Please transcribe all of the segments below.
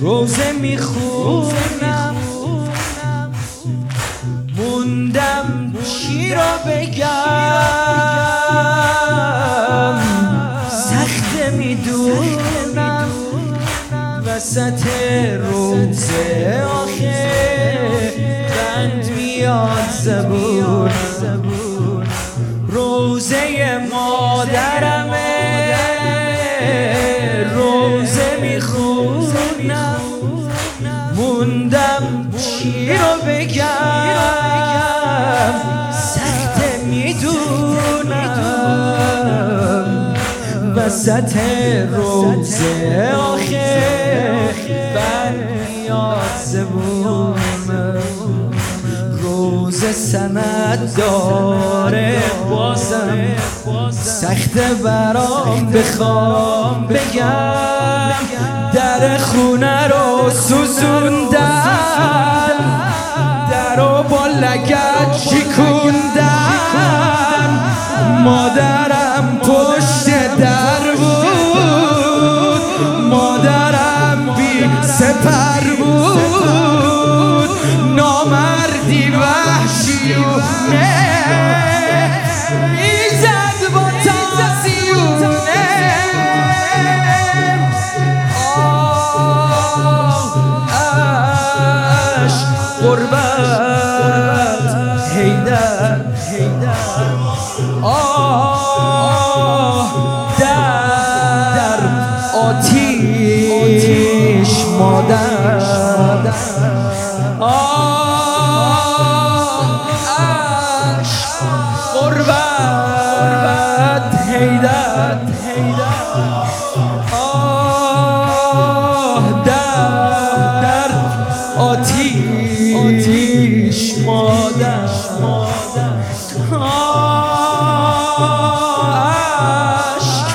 روزه می‌خونم. موندم چی را بگم. سخت می‌دونم. وسط روزه میاد زبون. روزه مادرمه. روزه می‌خونم. موندم چی رو بگم. سخت می‌دونم. وسط روزه آخه بر میاد روز سند داره. بازم سخت برام بخوام بگم. در خونه رو سوزوندن در با لگت هیدر آه در آتیش مادر. عشق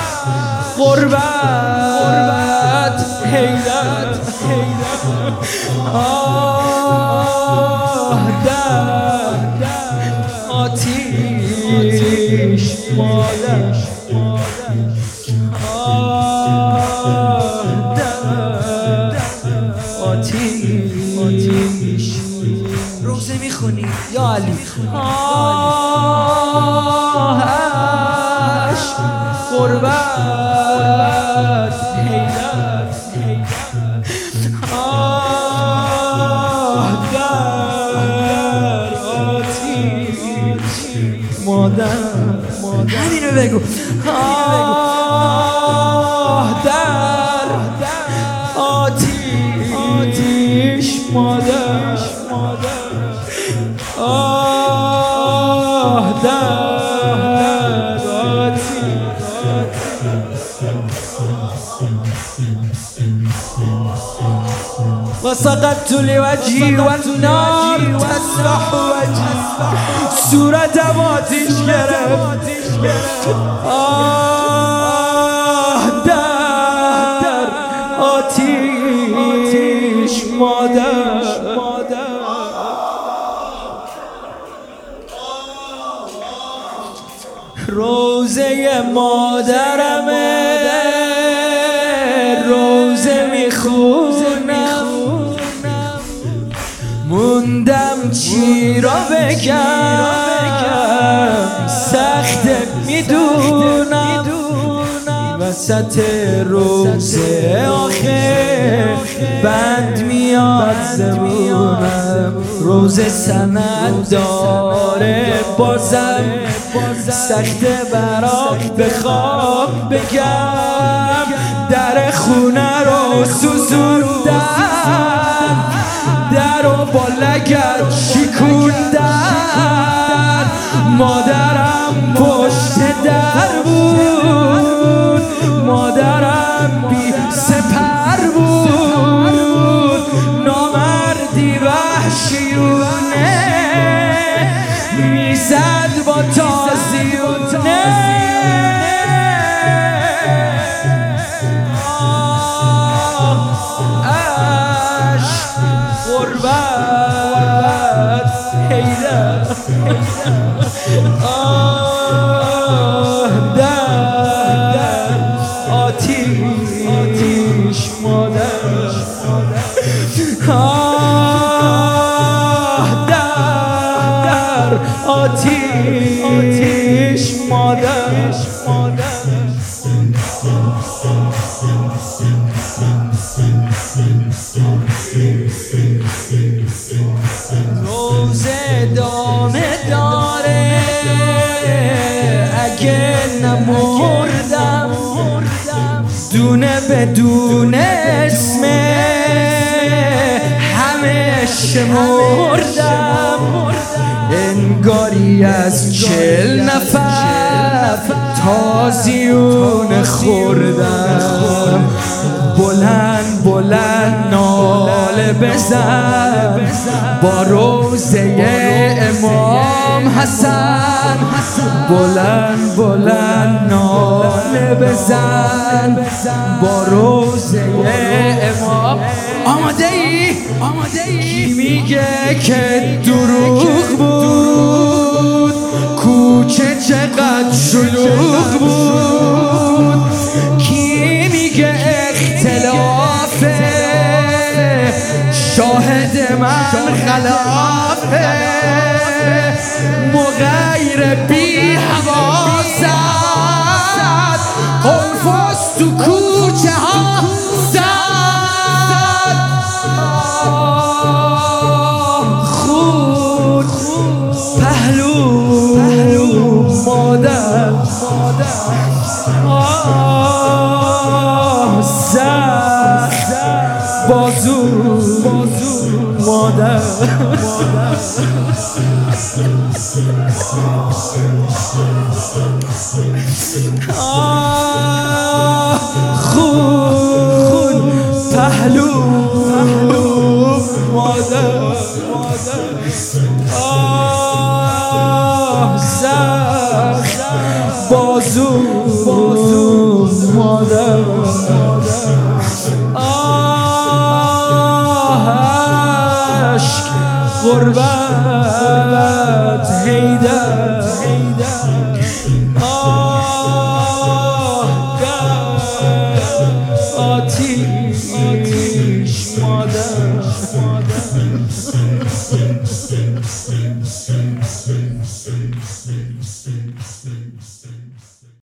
قربت هیدر آه در آتیش مادر. می‌خونی یا علی آه عشق قربت آه در آتیش مادر همینو بگو آه در آتیش مادر وسقطت لوجهي والنار تسلح وجهي. صورت آتیش گرفت. آه در آتیش مادر. روزه مادرمه. موندم چی را بگم؟ سخت می‌دونم. وسط روزه آخه بند میاد زبونم روز سند داره بازم. سخت برام بخوام بگم. در خونه رو سوزوندن غربت هیدر آه. روزه دامه داره. اگه نمردم دونه بدون اسم همه شمردم. انگاری از چل نفر تازیون خوردم. بزن. با روزه امام حسن. بلند بلند ناله بزن. با روزه امام. آماده ای؟ آماده ای؟ میگه که دروغ بود؟ کوچه چقدر شلوغ بود؟ من خلافه مغیر بی حواست قرفاز تو کوچه ها زد. خود پهلو مادر آه زد. بازو مودا خون فحلو مودا آه زخ بازو مودا